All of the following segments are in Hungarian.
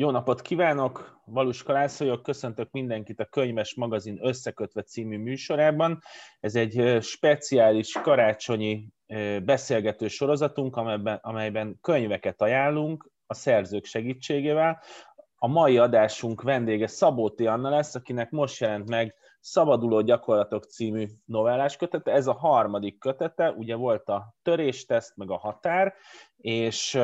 Jó napot kívánok! Valuska László vagyok, köszöntök mindenkit a Könyves Magazin Összekötve című műsorában. Ez egy speciális karácsonyi beszélgető sorozatunk, amelyben, amelyben könyveket ajánlunk a szerzők segítségével. A mai adásunk vendége Szabóti Anna lesz, akinek most jelent meg Szabaduló gyakorlatok című novellás kötete. Ez a harmadik kötete, ugye volt a törésteszt, meg a határ, és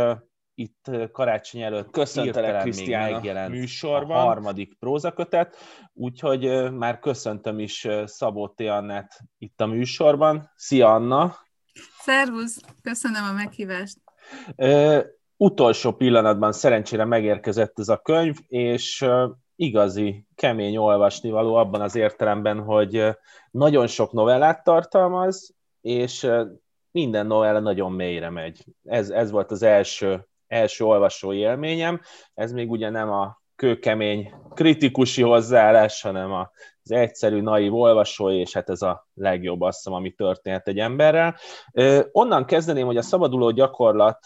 itt karácsony előtt köszöntelek Krisztián megjelent műsorban. a harmadik prózakötet, úgyhogy már köszöntöm is Szabó T. Annát itt a műsorban. Szia Anna! Szervusz! Köszönöm a meghívást! Ö, utolsó pillanatban szerencsére megérkezett ez a könyv, és igazi, kemény olvasni való abban az értelemben, hogy nagyon sok novellát tartalmaz, és minden novella nagyon mélyre megy. Ez, ez volt az első első olvasói élményem. Ez még ugye nem a kőkemény kritikusi hozzáállás, hanem az egyszerű, naív olvasói, és hát ez a legjobb azt hiszem, ami történt egy emberrel. Onnan kezdeném, hogy a szabaduló gyakorlat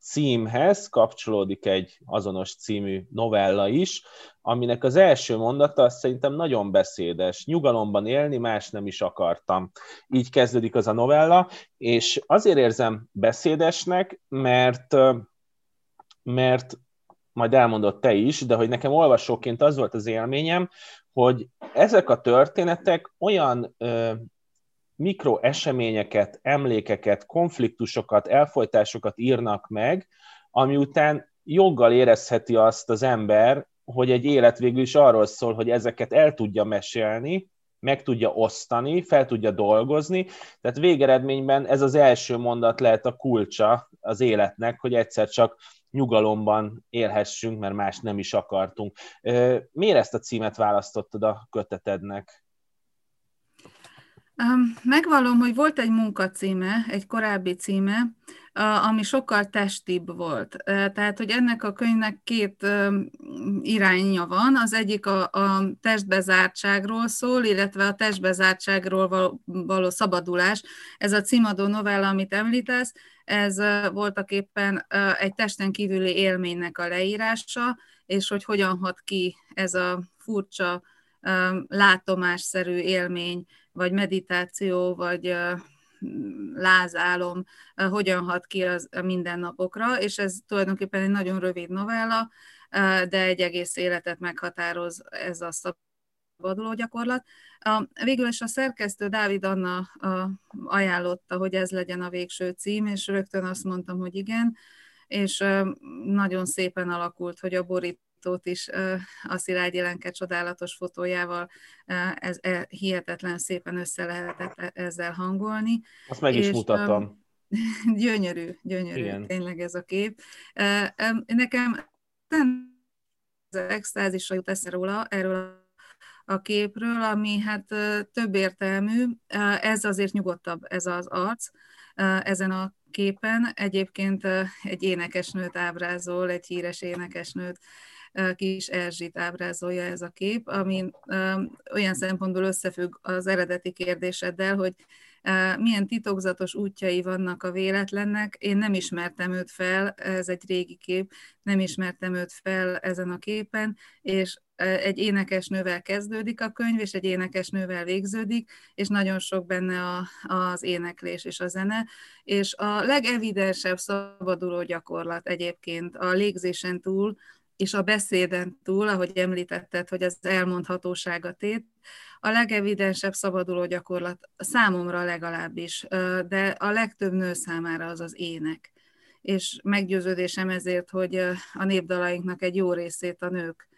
címhez kapcsolódik egy azonos című novella is, aminek az első mondata azt szerintem nagyon beszédes. Nyugalomban élni, más nem is akartam. Így kezdődik az a novella, és azért érzem beszédesnek, mert, mert majd elmondott te is, de hogy nekem olvasóként az volt az élményem, hogy ezek a történetek olyan mikroeseményeket, emlékeket, konfliktusokat, elfolytásokat írnak meg, ami után joggal érezheti azt az ember, hogy egy élet végül is arról szól, hogy ezeket el tudja mesélni, meg tudja osztani, fel tudja dolgozni, tehát végeredményben ez az első mondat lehet a kulcsa az életnek, hogy egyszer csak nyugalomban élhessünk, mert más nem is akartunk. Miért ezt a címet választottad a kötetednek? Megvallom, hogy volt egy munkacíme, egy korábbi címe, ami sokkal testibb volt. Tehát, hogy ennek a könyvnek két irányja van. Az egyik a, a testbezártságról szól, illetve a testbezártságról való, való szabadulás. Ez a címadó novella, amit említesz, ez voltak éppen egy testen kívüli élménynek a leírása, és hogy hogyan hat ki ez a furcsa látomásszerű élmény, vagy meditáció, vagy lázálom hogyan hat ki az a mindennapokra, és ez tulajdonképpen egy nagyon rövid novella, de egy egész életet meghatároz ez a szabaduló gyakorlat. Végül is a szerkesztő Dávid Anna ajánlotta, hogy ez legyen a végső cím, és rögtön azt mondtam, hogy igen, és nagyon szépen alakult, hogy a borít fotót is a Szilágy Jelenke csodálatos fotójával ez, ez hihetetlen szépen össze lehetett e, ezzel hangolni. Azt meg is és, mutatom. Gyönyörű, gyönyörű Igen. tényleg ez a kép. Nekem az extázisra jut esze róla, erről a képről, ami hát több értelmű. Ez azért nyugodtabb, ez az arc ezen a képen. Egyébként egy énekesnőt ábrázol, egy híres énekesnőt kis Erzsit ábrázolja ez a kép, ami olyan szempontból összefügg az eredeti kérdéseddel, hogy milyen titokzatos útjai vannak a véletlennek. Én nem ismertem őt fel, ez egy régi kép, nem ismertem őt fel ezen a képen, és egy énekesnővel kezdődik a könyv, és egy énekesnővel végződik, és nagyon sok benne a, az éneklés és a zene, és a legevidensebb szabaduló gyakorlat egyébként a légzésen túl és a beszéden túl, ahogy említetted, hogy az elmondhatósága tét, a legevidensebb szabaduló gyakorlat számomra legalábbis, de a legtöbb nő számára az az ének. És meggyőződésem ezért, hogy a népdalainknak egy jó részét a nők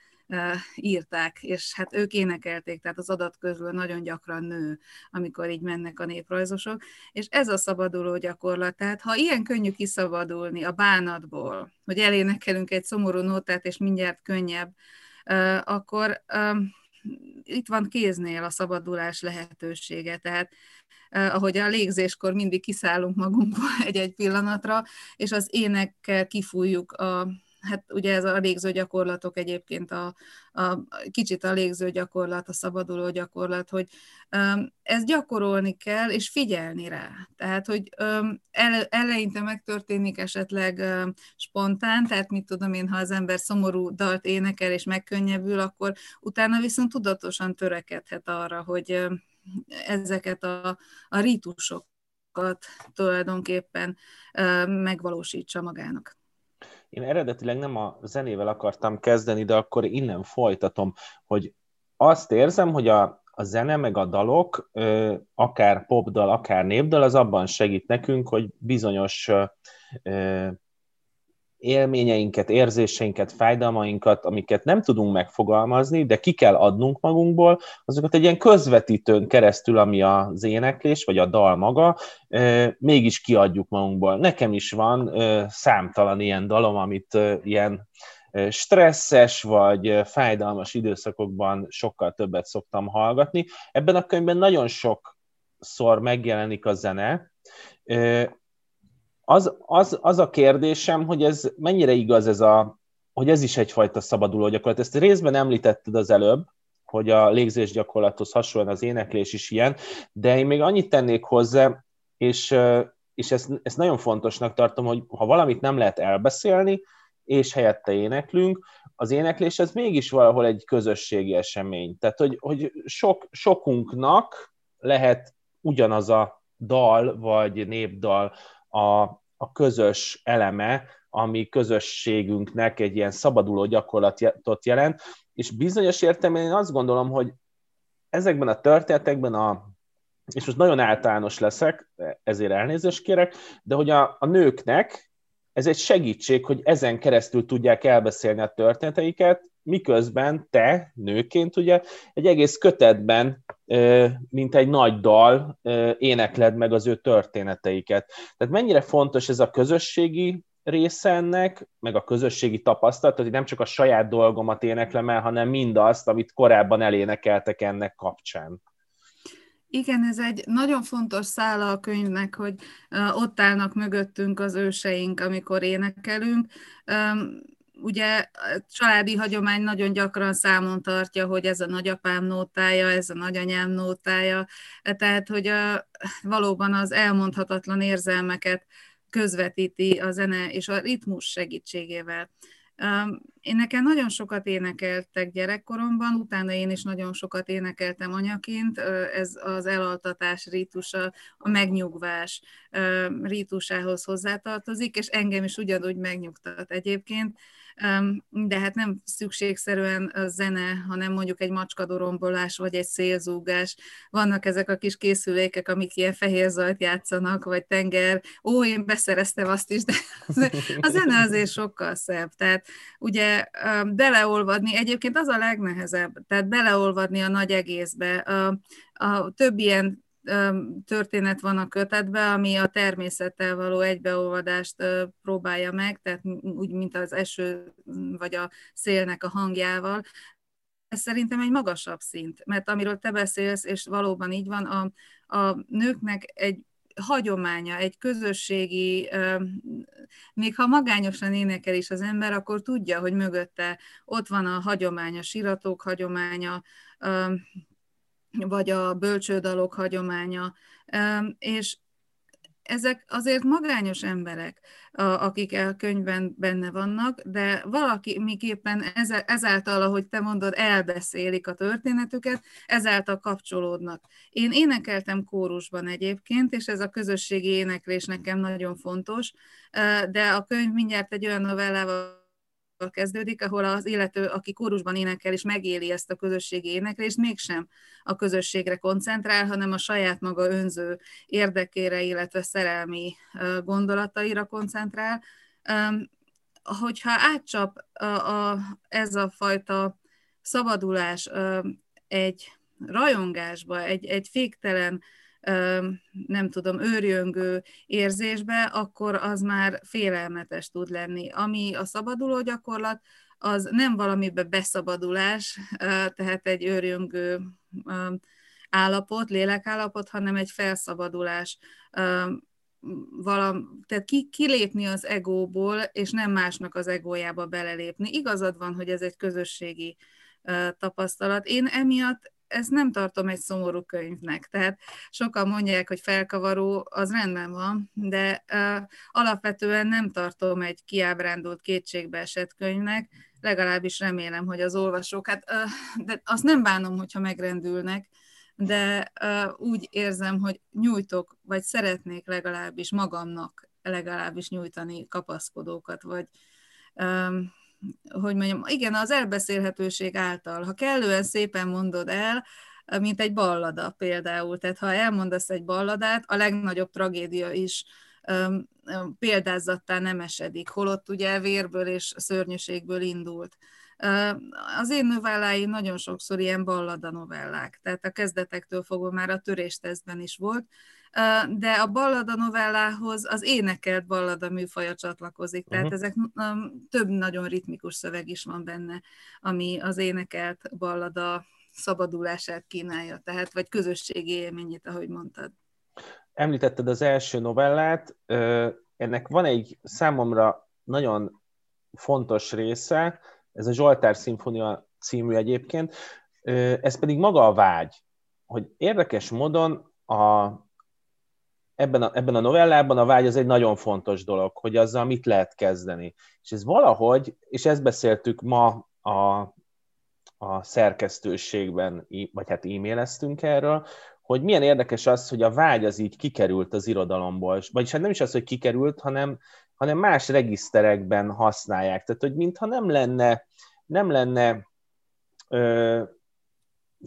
írták, és hát ők énekelték, tehát az adat közül nagyon gyakran nő, amikor így mennek a néprajzosok, és ez a szabaduló gyakorlat. Tehát ha ilyen könnyű kiszabadulni a bánatból, hogy elénekelünk egy szomorú nótát, és mindjárt könnyebb, akkor itt van kéznél a szabadulás lehetősége. Tehát ahogy a légzéskor mindig kiszállunk magunkból egy-egy pillanatra, és az énekkel kifújjuk a, hát ugye ez a légző gyakorlatok egyébként a, a kicsit a légző gyakorlat, a szabaduló gyakorlat, hogy ez gyakorolni kell, és figyelni rá. Tehát, hogy ele, eleinte megtörténik esetleg spontán, tehát mit tudom én, ha az ember szomorú dalt énekel és megkönnyebbül, akkor utána viszont tudatosan törekedhet arra, hogy ezeket a, a rítusokat tulajdonképpen megvalósítsa magának. Én eredetileg nem a zenével akartam kezdeni, de akkor innen folytatom, hogy azt érzem, hogy a, a zene meg a dalok, akár popdal, akár népdal, az abban segít nekünk, hogy bizonyos élményeinket, érzéseinket, fájdalmainkat, amiket nem tudunk megfogalmazni, de ki kell adnunk magunkból, azokat egy ilyen közvetítőn keresztül, ami az éneklés, vagy a dal maga, mégis kiadjuk magunkból. Nekem is van számtalan ilyen dalom, amit ilyen stresszes vagy fájdalmas időszakokban sokkal többet szoktam hallgatni. Ebben a könyvben nagyon sokszor megjelenik a zene, az, az, az a kérdésem, hogy ez mennyire igaz ez a, hogy ez is egyfajta szabaduló gyakorlat. Ezt részben említetted az előbb, hogy a légzés gyakorlathoz hasonlóan az éneklés is ilyen, de én még annyit tennék hozzá, és, és ezt, ezt nagyon fontosnak tartom, hogy ha valamit nem lehet elbeszélni, és helyette éneklünk, az éneklés ez mégis valahol egy közösségi esemény. Tehát, hogy, hogy sok, sokunknak lehet ugyanaz a dal, vagy népdal, a, a közös eleme, ami közösségünknek egy ilyen szabaduló gyakorlatot jelent, és bizonyos értelemben én azt gondolom, hogy ezekben a történetekben a és most nagyon általános leszek, ezért elnézést kérek, de hogy a, a nőknek ez egy segítség, hogy ezen keresztül tudják elbeszélni a történeteiket, miközben te, nőként ugye, egy egész kötetben, mint egy nagy dal, énekled meg az ő történeteiket. Tehát mennyire fontos ez a közösségi része ennek, meg a közösségi tapasztalat, hogy nem csak a saját dolgomat éneklem el, hanem mindazt, amit korábban elénekeltek ennek kapcsán. Igen, ez egy nagyon fontos szála a könyvnek, hogy ott állnak mögöttünk az őseink, amikor énekelünk ugye a családi hagyomány nagyon gyakran számon tartja, hogy ez a nagyapám nótája, ez a nagyanyám nótája, tehát hogy a, valóban az elmondhatatlan érzelmeket közvetíti a zene és a ritmus segítségével. Én nekem nagyon sokat énekeltek gyerekkoromban, utána én is nagyon sokat énekeltem anyaként, ez az elaltatás rítusa, a megnyugvás rítusához hozzátartozik, és engem is ugyanúgy megnyugtat egyébként de hát nem szükségszerűen a zene, hanem mondjuk egy macskadorombolás, vagy egy szélzúgás. Vannak ezek a kis készülékek, amik ilyen fehér zajt játszanak, vagy tenger. Ó, én beszereztem azt is, de a zene azért sokkal szebb. Tehát ugye beleolvadni, egyébként az a legnehezebb, tehát beleolvadni a nagy egészbe. A, a több ilyen történet van a kötetben, ami a természettel való egybeolvadást próbálja meg, tehát úgy, mint az eső vagy a szélnek a hangjával. Ez szerintem egy magasabb szint, mert amiről te beszélsz, és valóban így van, a, a nőknek egy hagyománya, egy közösségi, még ha magányosan énekel is az ember, akkor tudja, hogy mögötte ott van a hagyománya, a siratok hagyománya, vagy a bölcsődalok hagyománya, és ezek azért magányos emberek, akik a könyvben benne vannak, de valaki miképpen ezáltal, ahogy te mondod, elbeszélik a történetüket, ezáltal kapcsolódnak. Én énekeltem kórusban egyébként, és ez a közösségi éneklés nekem nagyon fontos, de a könyv mindjárt egy olyan novellával kezdődik, ahol az illető, aki kórusban énekel és megéli ezt a közösségi éneklést, mégsem a közösségre koncentrál, hanem a saját maga önző érdekére, illetve szerelmi gondolataira koncentrál. Hogyha átcsap a, a, ez a fajta szabadulás egy rajongásba, egy, egy féktelen nem tudom, őrjöngő érzésbe, akkor az már félelmetes tud lenni. Ami a szabaduló gyakorlat, az nem valamibe beszabadulás, tehát egy őrjöngő állapot, lélekállapot, hanem egy felszabadulás. valam, tehát ki, kilépni az egóból, és nem másnak az egójába belelépni. Igazad van, hogy ez egy közösségi tapasztalat. Én emiatt ezt nem tartom egy szomorú könyvnek. Tehát sokan mondják, hogy felkavaró, az rendben van, de uh, alapvetően nem tartom egy kiábrándult kétségbeesett könyvnek, legalábbis remélem, hogy az olvasók, hát uh, de azt nem bánom, hogyha megrendülnek, de uh, úgy érzem, hogy nyújtok, vagy szeretnék legalábbis magamnak legalábbis nyújtani kapaszkodókat, vagy um, hogy mondjam, igen, az elbeszélhetőség által, ha kellően szépen mondod el, mint egy ballada például, tehát ha elmondasz egy balladát, a legnagyobb tragédia is um, példázattá nem esedik, holott ugye vérből és szörnyűségből indult. Az én novelláim nagyon sokszor ilyen ballada novellák, tehát a kezdetektől fogva már a töréstesztben is volt, de a ballada novellához az énekelt ballada műfaja csatlakozik, tehát uh-huh. ezek több nagyon ritmikus szöveg is van benne, ami az énekelt ballada szabadulását kínálja, tehát vagy közösségi élményét, ahogy mondtad. Említetted az első novellát, ennek van egy számomra nagyon fontos része, ez a Zsoltár Szimfonia című egyébként, ez pedig maga a vágy, hogy érdekes módon a, ebben, a, ebben a novellában a vágy az egy nagyon fontos dolog, hogy azzal mit lehet kezdeni. És ez valahogy, és ezt beszéltük ma a, a szerkesztőségben, vagy hát e-maileztünk erről, hogy milyen érdekes az, hogy a vágy az így kikerült az irodalomból. Vagyis hát nem is az, hogy kikerült, hanem, hanem más regiszterekben használják. Tehát, hogy mintha nem lenne, nem lenne ö,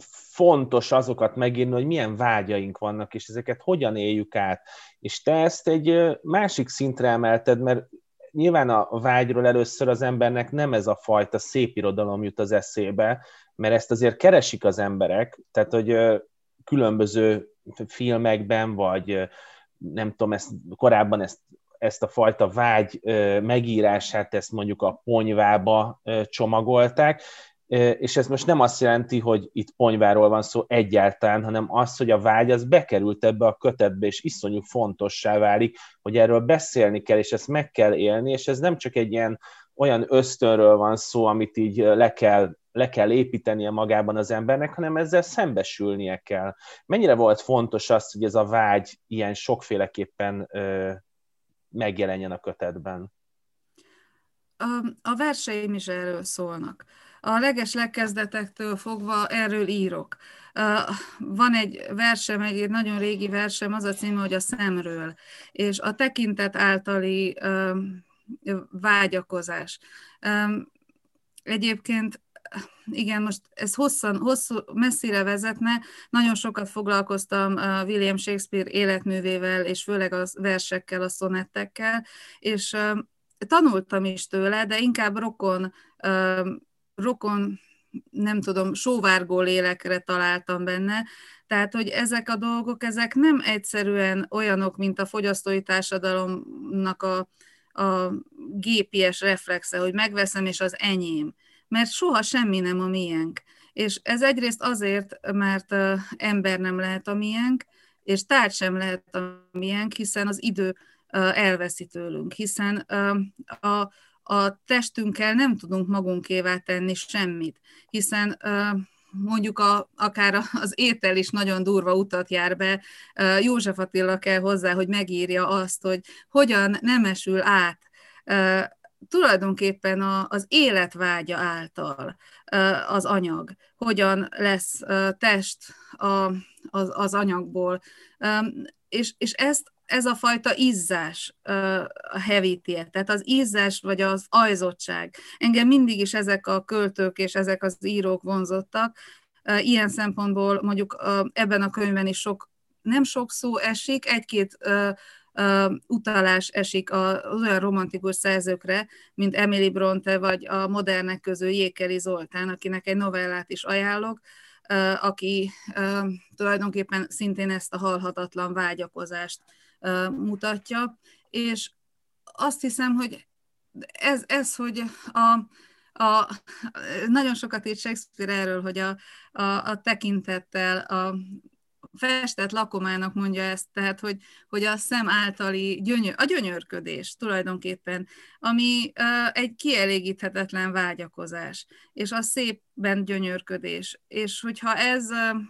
fontos azokat megírni, hogy milyen vágyaink vannak, és ezeket hogyan éljük át. És te ezt egy másik szintre emelted, mert nyilván a vágyról először az embernek nem ez a fajta szép irodalom jut az eszébe, mert ezt azért keresik az emberek, tehát hogy különböző filmekben, vagy nem tudom, ezt, korábban ezt, ezt a fajta vágy megírását, ezt mondjuk a ponyvába csomagolták, és ez most nem azt jelenti, hogy itt ponyváról van szó egyáltalán, hanem az, hogy a vágy az bekerült ebbe a kötetbe, és iszonyú fontossá válik, hogy erről beszélni kell, és ezt meg kell élni, és ez nem csak egy ilyen olyan ösztönről van szó, amit így le kell le kell építenie magában az embernek, hanem ezzel szembesülnie kell. Mennyire volt fontos az, hogy ez a vágy ilyen sokféleképpen ö, megjelenjen a kötetben? A, a verseim is erről szólnak. A leges legkezdetektől fogva erről írok. Van egy versem, egy nagyon régi versem, az a címe, hogy a szemről, és a tekintet általi vágyakozás. Egyébként igen, most ez hosszan, hosszú, messzire vezetne. Nagyon sokat foglalkoztam William Shakespeare életművével, és főleg a versekkel, a szonettekkel, és tanultam is tőle, de inkább rokon, rokon nem tudom, sóvárgó lélekre találtam benne, tehát, hogy ezek a dolgok, ezek nem egyszerűen olyanok, mint a fogyasztói társadalomnak a, a gépies reflexe, hogy megveszem, és az enyém. Mert soha semmi nem a miénk. És ez egyrészt azért, mert ember nem lehet a miénk, és tárgy sem lehet a miénk, hiszen az idő elveszi tőlünk, hiszen a, a testünkkel nem tudunk magunkévá tenni semmit, hiszen mondjuk a, akár az étel is nagyon durva utat jár be. József Attila kell hozzá, hogy megírja azt, hogy hogyan nem esül át tulajdonképpen a, az életvágya által az anyag, hogyan lesz test a, az, az anyagból. És, és ezt ez a fajta izzás a hevíti tehát az izzás vagy az ajzottság. Engem mindig is ezek a költők és ezek az írók vonzottak. Ilyen szempontból mondjuk ebben a könyvben is sok, nem sok szó esik, egy-két utalás esik az olyan romantikus szerzőkre, mint Emily Bronte, vagy a modernek közül Jékeli Zoltán, akinek egy novellát is ajánlok, aki tulajdonképpen szintén ezt a halhatatlan vágyakozást mutatja, és azt hiszem, hogy ez, ez hogy a, a, nagyon sokat írt Shakespeare erről, hogy a, a, a tekintettel, a festett lakomának mondja ezt, tehát hogy, hogy a szem általi gyönyör, a gyönyörködés tulajdonképpen, ami uh, egy kielégíthetetlen vágyakozás, és a szépben gyönyörködés. És hogyha ez, uh,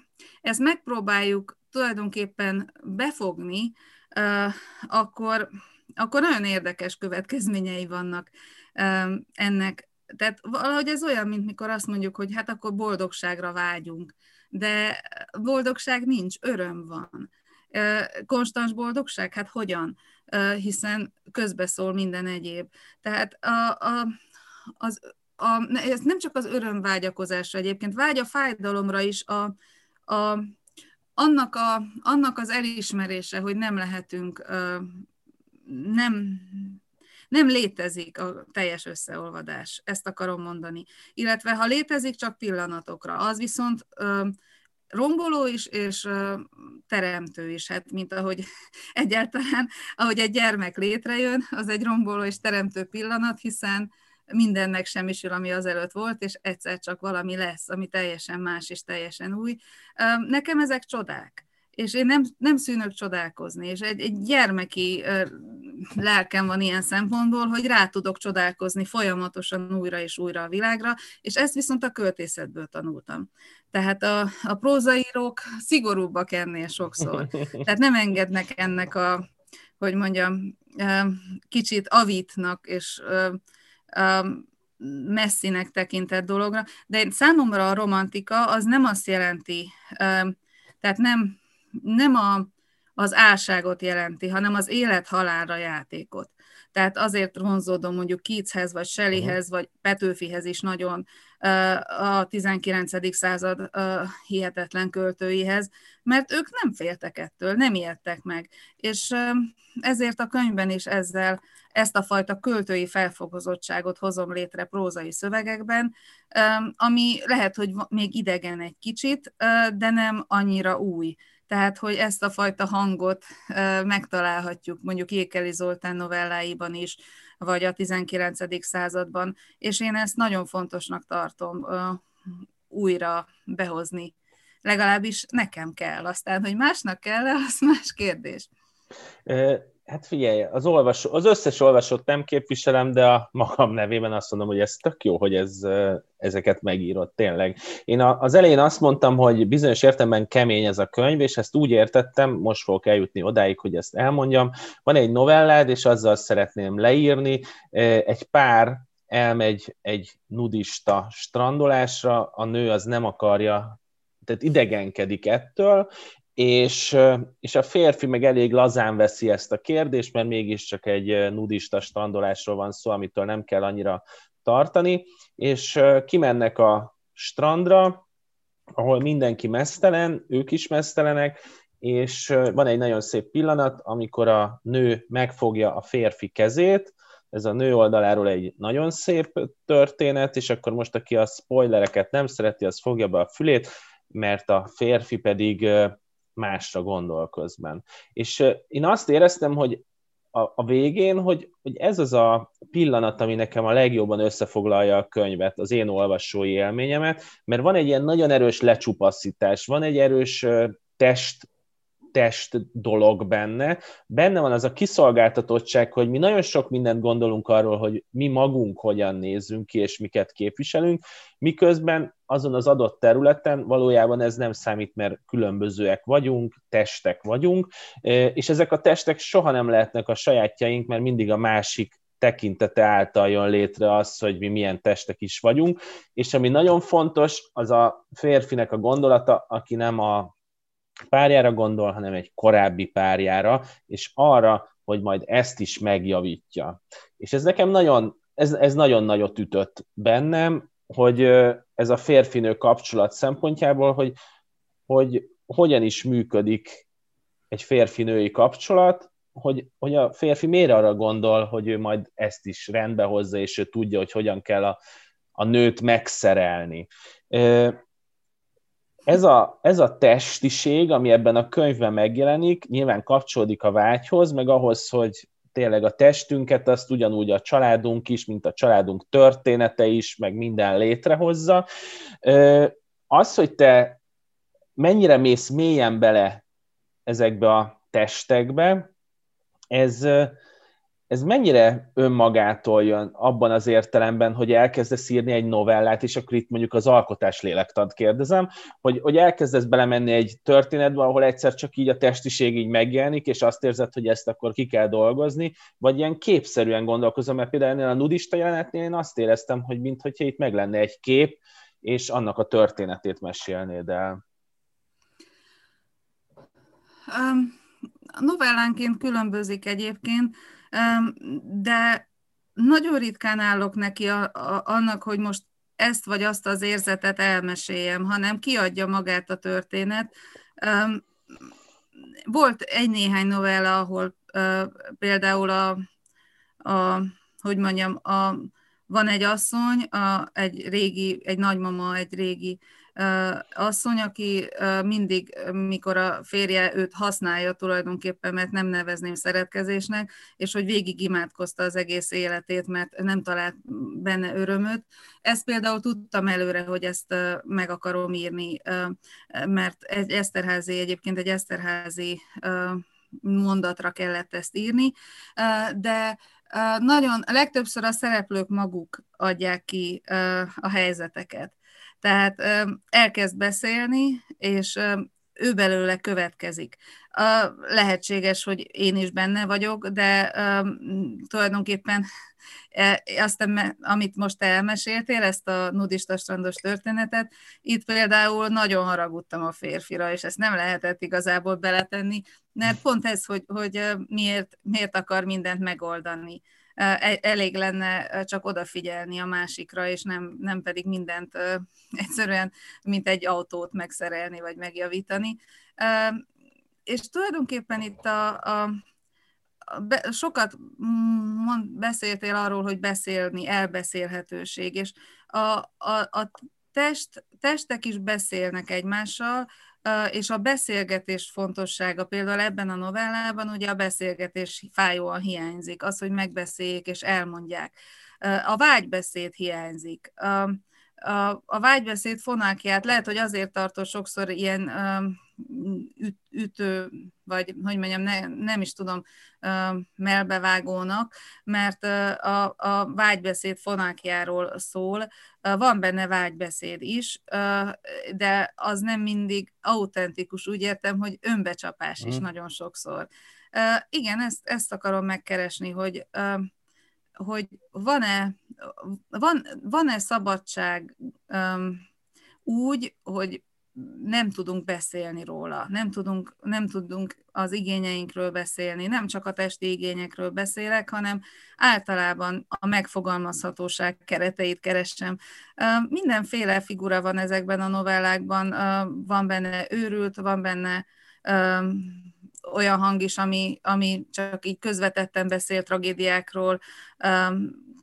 ezt megpróbáljuk tulajdonképpen befogni, uh, akkor, akkor nagyon érdekes következményei vannak um, ennek. Tehát valahogy ez olyan, mint mikor azt mondjuk, hogy hát akkor boldogságra vágyunk de boldogság nincs, öröm van. Konstans boldogság? Hát hogyan? Hiszen közbeszól minden egyéb. Tehát a, a, az, a, ez nem csak az örömvágyakozásra egyébként, vágy a fájdalomra is a, a, annak, a, annak az elismerése, hogy nem lehetünk, nem, nem létezik a teljes összeolvadás, ezt akarom mondani. Illetve ha létezik, csak pillanatokra. Az viszont romboló is, és teremtő is, hát mint ahogy egyáltalán, ahogy egy gyermek létrejön, az egy romboló és teremtő pillanat, hiszen mindennek semmisül, ami azelőtt volt, és egyszer csak valami lesz, ami teljesen más és teljesen új. Nekem ezek csodák és én nem, nem szűnök csodálkozni, és egy, egy gyermeki lelkem van ilyen szempontból, hogy rá tudok csodálkozni folyamatosan újra és újra a világra, és ezt viszont a költészetből tanultam. Tehát a, a prózaírók szigorúbbak ennél sokszor. Tehát nem engednek ennek a, hogy mondjam, kicsit avitnak és messzinek tekintett dologra, de számomra a romantika az nem azt jelenti, tehát nem nem a, az álságot jelenti, hanem az élet-halálra játékot. Tehát azért vonzódom mondjuk Keatshez, vagy Shelleyhez, vagy Petőfihez is nagyon a 19. század hihetetlen költőihez, mert ők nem féltek ettől, nem ijedtek meg. És ezért a könyvben is ezzel ezt a fajta költői felfogozottságot hozom létre prózai szövegekben, ami lehet, hogy még idegen egy kicsit, de nem annyira új. Tehát, hogy ezt a fajta hangot megtalálhatjuk mondjuk Ékeli Zoltán novelláiban is, vagy a 19. században, és én ezt nagyon fontosnak tartom újra behozni. Legalábbis nekem kell. Aztán, hogy másnak kell az más kérdés. Hát figyelj, az, olvasó, az összes olvasót nem képviselem, de a magam nevében azt mondom, hogy ez tök jó, hogy ez, ezeket megírott, tényleg. Én az elején azt mondtam, hogy bizonyos értelemben kemény ez a könyv, és ezt úgy értettem, most fogok eljutni odáig, hogy ezt elmondjam. Van egy novellád, és azzal szeretném leírni. Egy pár elmegy egy nudista strandolásra, a nő az nem akarja tehát idegenkedik ettől, és, és a férfi meg elég lazán veszi ezt a kérdést, mert mégiscsak egy nudista strandolásról van szó, amitől nem kell annyira tartani, és kimennek a strandra, ahol mindenki mesztelen, ők is mesztelenek, és van egy nagyon szép pillanat, amikor a nő megfogja a férfi kezét, ez a nő oldaláról egy nagyon szép történet, és akkor most, aki a spoilereket nem szereti, az fogja be a fülét, mert a férfi pedig másra gondol közben. És én azt éreztem, hogy a, a végén, hogy, hogy ez az a pillanat, ami nekem a legjobban összefoglalja a könyvet, az én olvasói élményemet, mert van egy ilyen nagyon erős lecsupaszítás, van egy erős test test dolog benne. Benne van az a kiszolgáltatottság, hogy mi nagyon sok mindent gondolunk arról, hogy mi magunk hogyan nézzünk ki, és miket képviselünk, miközben azon az adott területen valójában ez nem számít, mert különbözőek vagyunk, testek vagyunk, és ezek a testek soha nem lehetnek a sajátjaink, mert mindig a másik tekintete által jön létre az, hogy mi milyen testek is vagyunk, és ami nagyon fontos, az a férfinek a gondolata, aki nem a párjára gondol, hanem egy korábbi párjára, és arra, hogy majd ezt is megjavítja. És ez nekem nagyon, ez, ez nagyon nagyot ütött bennem, hogy ez a férfinő kapcsolat szempontjából, hogy, hogy hogyan is működik egy férfinői kapcsolat, hogy, hogy a férfi miért arra gondol, hogy ő majd ezt is rendbe hozza, és ő tudja, hogy hogyan kell a, a nőt megszerelni. Ez a, ez a testiség, ami ebben a könyvben megjelenik, nyilván kapcsolódik a vágyhoz, meg ahhoz, hogy tényleg a testünket, azt ugyanúgy a családunk is, mint a családunk története is, meg minden létrehozza. Az, hogy te mennyire mész mélyen bele ezekbe a testekbe, ez, ez mennyire önmagától jön abban az értelemben, hogy elkezdesz írni egy novellát, és akkor itt mondjuk az alkotás lélektant kérdezem, hogy, hogy elkezdesz belemenni egy történetbe, ahol egyszer csak így a testiség így megjelenik, és azt érzed, hogy ezt akkor ki kell dolgozni, vagy ilyen képszerűen gondolkozom, mert például ennél a nudista jelenetnél én azt éreztem, hogy mintha itt meg lenne egy kép, és annak a történetét mesélnéd el. Um, novellánként különbözik egyébként, de nagyon ritkán állok neki a, a, annak, hogy most ezt vagy azt az érzetet elmeséljem, hanem kiadja magát a történet. Volt egy-néhány novella, ahol például a, a hogy mondjam, a, van egy asszony, a, egy régi, egy nagymama, egy régi asszony, aki mindig, mikor a férje őt használja tulajdonképpen, mert nem nevezném szeretkezésnek, és hogy végig imádkozta az egész életét, mert nem talált benne örömöt. Ezt például tudtam előre, hogy ezt meg akarom írni, mert egy Eszterházi, egyébként egy Eszterházi mondatra kellett ezt írni, de nagyon, legtöbbször a szereplők maguk adják ki a helyzeteket. Tehát elkezd beszélni, és ő belőle következik. Lehetséges, hogy én is benne vagyok, de tulajdonképpen e, azt, amit most elmeséltél, ezt a nudista strandos történetet, itt például nagyon haragudtam a férfira, és ezt nem lehetett igazából beletenni, mert pont ez, hogy, hogy miért, miért akar mindent megoldani. E, elég lenne csak odafigyelni a másikra, és nem, nem pedig mindent egyszerűen, mint egy autót megszerelni, vagy megjavítani. És tulajdonképpen itt a, a be, sokat mond, beszéltél arról, hogy beszélni, elbeszélhetőség, és a, a, a test, testek is beszélnek egymással, és a beszélgetés fontossága például ebben a novellában ugye a beszélgetés fájóan hiányzik, az, hogy megbeszéljék és elmondják. A vágybeszéd hiányzik. A, vágybeszéd fonákját lehet, hogy azért tartó sokszor ilyen üt, ütő, vagy hogy mondjam, ne, nem is tudom, melbevágónak, mert a, a vágybeszéd fonákjáról szól. Van benne vágybeszéd is, de az nem mindig autentikus. Úgy értem, hogy önbecsapás is mm. nagyon sokszor. Igen, ezt, ezt akarom megkeresni, hogy hogy van-e, van, van-e szabadság um, úgy, hogy nem tudunk beszélni róla, nem tudunk, nem tudunk az igényeinkről beszélni, nem csak a testi igényekről beszélek, hanem általában a megfogalmazhatóság kereteit keresem. Mindenféle figura van ezekben a novellákban, van benne őrült, van benne olyan hang is, ami, ami csak így közvetetten beszél tragédiákról,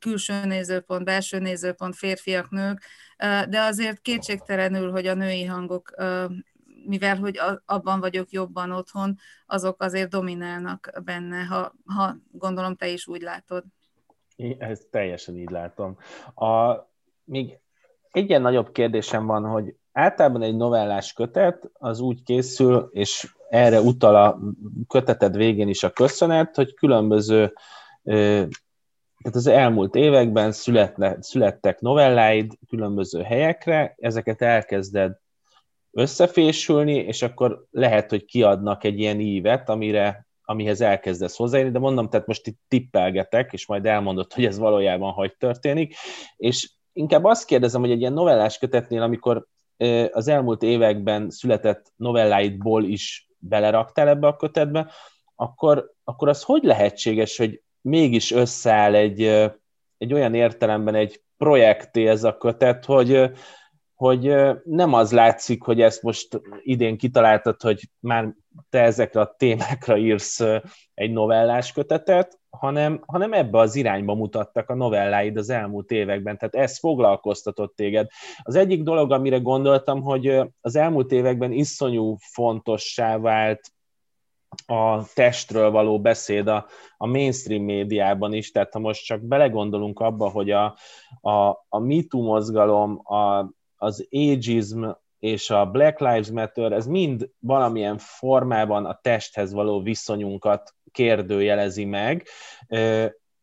külső nézőpont, belső nézőpont, férfiak, nők, de azért kétségtelenül, hogy a női hangok, mivel hogy abban vagyok jobban otthon, azok azért dominálnak benne, ha, ha gondolom te is úgy látod. Én ezt teljesen így látom. A, még egy ilyen nagyobb kérdésem van, hogy általában egy novellás kötet az úgy készül, és erre utal a köteted végén is a köszönet, hogy különböző tehát az elmúlt években születne, születtek novelláid különböző helyekre, ezeket elkezded összefésülni, és akkor lehet, hogy kiadnak egy ilyen ívet, amire, amihez elkezdesz hozzájönni, de mondom, tehát most itt tippelgetek, és majd elmondod, hogy ez valójában hogy történik, és inkább azt kérdezem, hogy egy ilyen novellás kötetnél, amikor az elmúlt években született novelláidból is beleraktál ebbe a kötetbe, akkor, akkor az hogy lehetséges, hogy mégis összeáll egy, egy olyan értelemben egy projekté ez a kötet, hogy, hogy nem az látszik, hogy ezt most idén kitaláltad, hogy már te ezekre a témákra írsz egy novellás kötetet, hanem, hanem ebbe az irányba mutattak a novelláid az elmúlt években, tehát ez foglalkoztatott téged. Az egyik dolog, amire gondoltam, hogy az elmúlt években iszonyú fontossá vált a testről való beszéd a, a mainstream médiában is, tehát ha most csak belegondolunk abba, hogy a, a, a MeToo mozgalom, a, az ageism és a Black Lives Matter, ez mind valamilyen formában a testhez való viszonyunkat kérdőjelezi meg,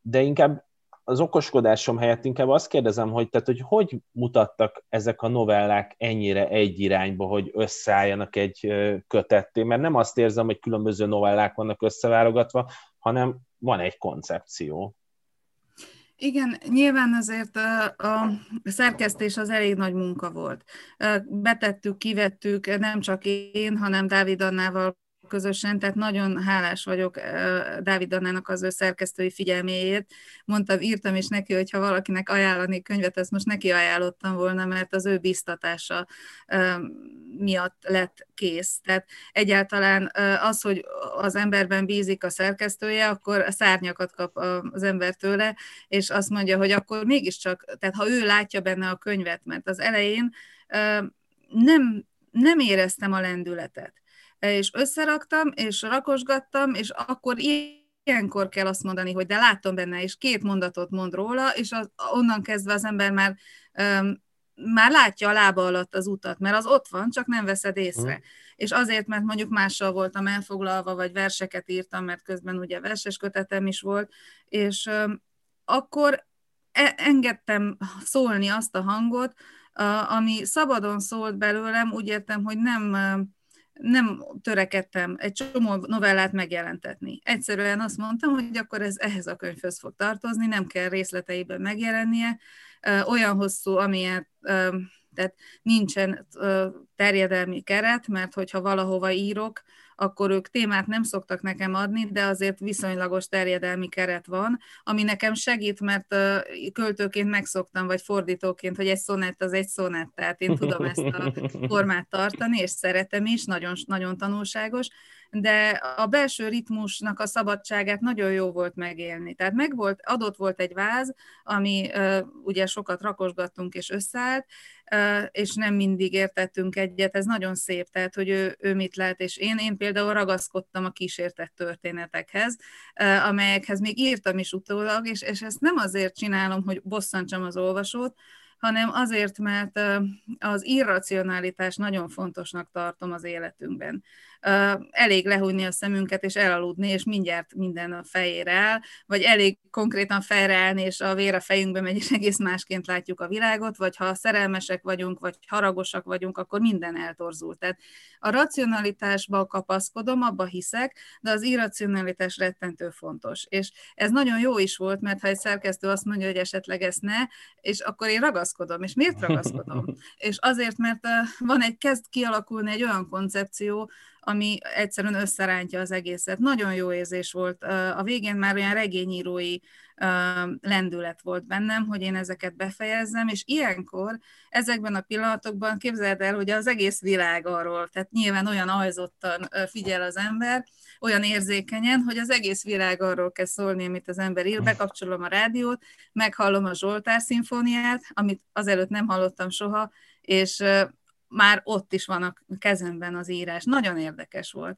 de inkább az okoskodásom helyett inkább azt kérdezem, hogy, tehát, hogy hogy mutattak ezek a novellák ennyire egy irányba, hogy összeálljanak egy kötetté, mert nem azt érzem, hogy különböző novellák vannak összeválogatva, hanem van egy koncepció. Igen, nyilván azért a, szerkesztés az elég nagy munka volt. Betettük, kivettük, nem csak én, hanem Dávid Annával közösen, tehát nagyon hálás vagyok Dávid Annának az ő szerkesztői figyelméért. Mondtam, írtam is neki, hogy ha valakinek ajánlani könyvet, ezt most neki ajánlottam volna, mert az ő biztatása miatt lett kész. Tehát egyáltalán az, hogy az emberben bízik a szerkesztője, akkor szárnyakat kap az ember tőle, és azt mondja, hogy akkor mégiscsak, tehát ha ő látja benne a könyvet, mert az elején nem, nem éreztem a lendületet és összeraktam, és rakosgattam, és akkor ilyenkor kell azt mondani, hogy de látom benne, és két mondatot mond róla, és az, onnan kezdve az ember már um, már látja a lába alatt az utat, mert az ott van, csak nem veszed észre. Mm. És azért, mert mondjuk mással voltam elfoglalva, vagy verseket írtam, mert közben ugye verses kötetem is volt, és um, akkor e- engedtem szólni azt a hangot, uh, ami szabadon szólt belőlem, úgy értem, hogy nem uh, nem törekedtem egy csomó novellát megjelentetni. Egyszerűen azt mondtam, hogy akkor ez ehhez a könyvhöz fog tartozni, nem kell részleteiben megjelennie, olyan hosszú, amilyen, tehát nincsen terjedelmi keret, mert hogyha valahova írok, akkor ők témát nem szoktak nekem adni, de azért viszonylagos terjedelmi keret van, ami nekem segít, mert költőként megszoktam, vagy fordítóként, hogy egy szonett az egy szonett, tehát én tudom ezt a formát tartani, és szeretem is, nagyon, nagyon tanulságos, de a belső ritmusnak a szabadságát nagyon jó volt megélni. Tehát meg volt, adott volt egy váz, ami ugye sokat rakosgattunk és összeállt, és nem mindig értettünk egyet, ez nagyon szép, tehát, hogy ő, ő mit lát, és én, én például ragaszkodtam a kísértett történetekhez, amelyekhez még írtam is utólag, és, és ezt nem azért csinálom, hogy bosszantsam az olvasót, hanem azért, mert az irracionalitás nagyon fontosnak tartom az életünkben elég lehújni a szemünket és elaludni, és mindjárt minden a fejére áll, vagy elég konkrétan fejre állni, és a vér a fejünkbe megy, és egész másként látjuk a világot, vagy ha szerelmesek vagyunk, vagy haragosak vagyunk, akkor minden eltorzult. Tehát a racionalitásba kapaszkodom, abba hiszek, de az irracionalitás rettentő fontos. És ez nagyon jó is volt, mert ha egy szerkesztő azt mondja, hogy esetleg ezt ne, és akkor én ragaszkodom. És miért ragaszkodom? és azért, mert van egy, kezd kialakulni egy olyan koncepció, ami egyszerűen összerántja az egészet. Nagyon jó érzés volt. A végén már olyan regényírói lendület volt bennem, hogy én ezeket befejezzem, és ilyenkor, ezekben a pillanatokban képzeld el, hogy az egész világ arról, tehát nyilván olyan ajzottan figyel az ember, olyan érzékenyen, hogy az egész világ arról kell szólni, amit az ember ír, bekapcsolom a rádiót, meghallom a Zsoltár szimfóniát, amit azelőtt nem hallottam soha, és már ott is van a kezemben az írás. Nagyon érdekes volt.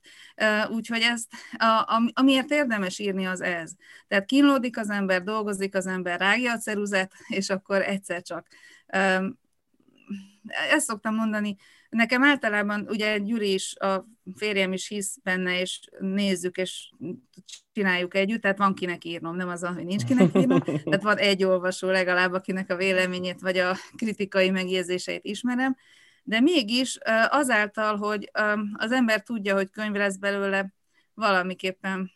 Úgyhogy ezt, a, amiért érdemes írni, az ez. Tehát kínlódik az ember, dolgozik az ember, rágja a ceruzet, és akkor egyszer csak. Ezt szoktam mondani, nekem általában, ugye Gyuri is, a férjem is hisz benne, és nézzük, és csináljuk együtt, tehát van kinek írnom, nem az, hogy nincs kinek írnom, tehát van egy olvasó legalább, akinek a véleményét, vagy a kritikai megjegyzéseit ismerem, de mégis azáltal, hogy az ember tudja, hogy könyv lesz belőle, valamiképpen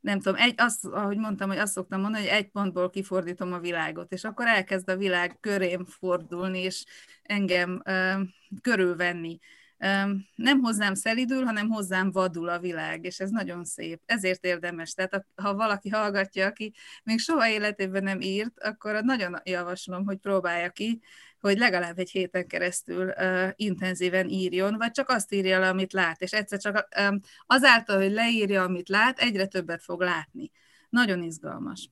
nem tudom, egy, azt, ahogy mondtam, hogy azt szoktam mondani, hogy egy pontból kifordítom a világot, és akkor elkezd a világ körém fordulni, és engem uh, körülvenni. Um, nem hozzám szelidül, hanem hozzám vadul a világ, és ez nagyon szép. Ezért érdemes. Tehát ha valaki hallgatja, aki még soha életében nem írt, akkor nagyon javaslom, hogy próbálja ki, hogy legalább egy héten keresztül uh, intenzíven írjon, vagy csak azt írja le, amit lát, és egyszer csak um, azáltal, hogy leírja, amit lát, egyre többet fog látni. Nagyon izgalmas.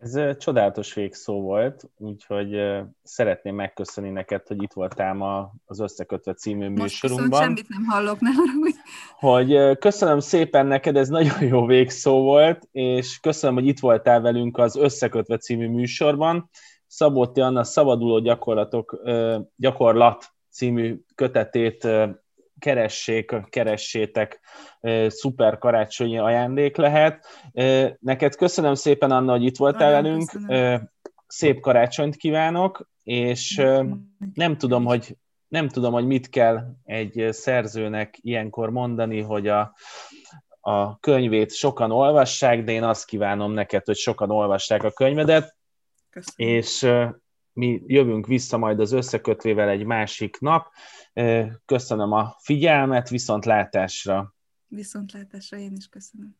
Ez csodálatos végszó volt, úgyhogy szeretném megköszönni neked, hogy itt voltál ma az Összekötve című Most műsorunkban. semmit nem hallok, nem hogy... hogy köszönöm szépen neked, ez nagyon jó végszó volt, és köszönöm, hogy itt voltál velünk az Összekötve című műsorban Szabolti Anna Szabaduló gyakorlatok, gyakorlat című kötetét keressék, keressétek, szuper karácsonyi ajándék lehet. Neked köszönöm szépen, Anna, hogy itt voltál Nagyon velünk. Köszönöm. Szép karácsonyt kívánok, és nem tudom, hogy nem tudom, hogy mit kell egy szerzőnek ilyenkor mondani, hogy a, a könyvét sokan olvassák, de én azt kívánom neked, hogy sokan olvassák a könyvedet, Köszönöm. és mi jövünk vissza majd az összekötvével egy másik nap. Köszönöm a figyelmet, viszontlátásra! Viszontlátásra én is köszönöm.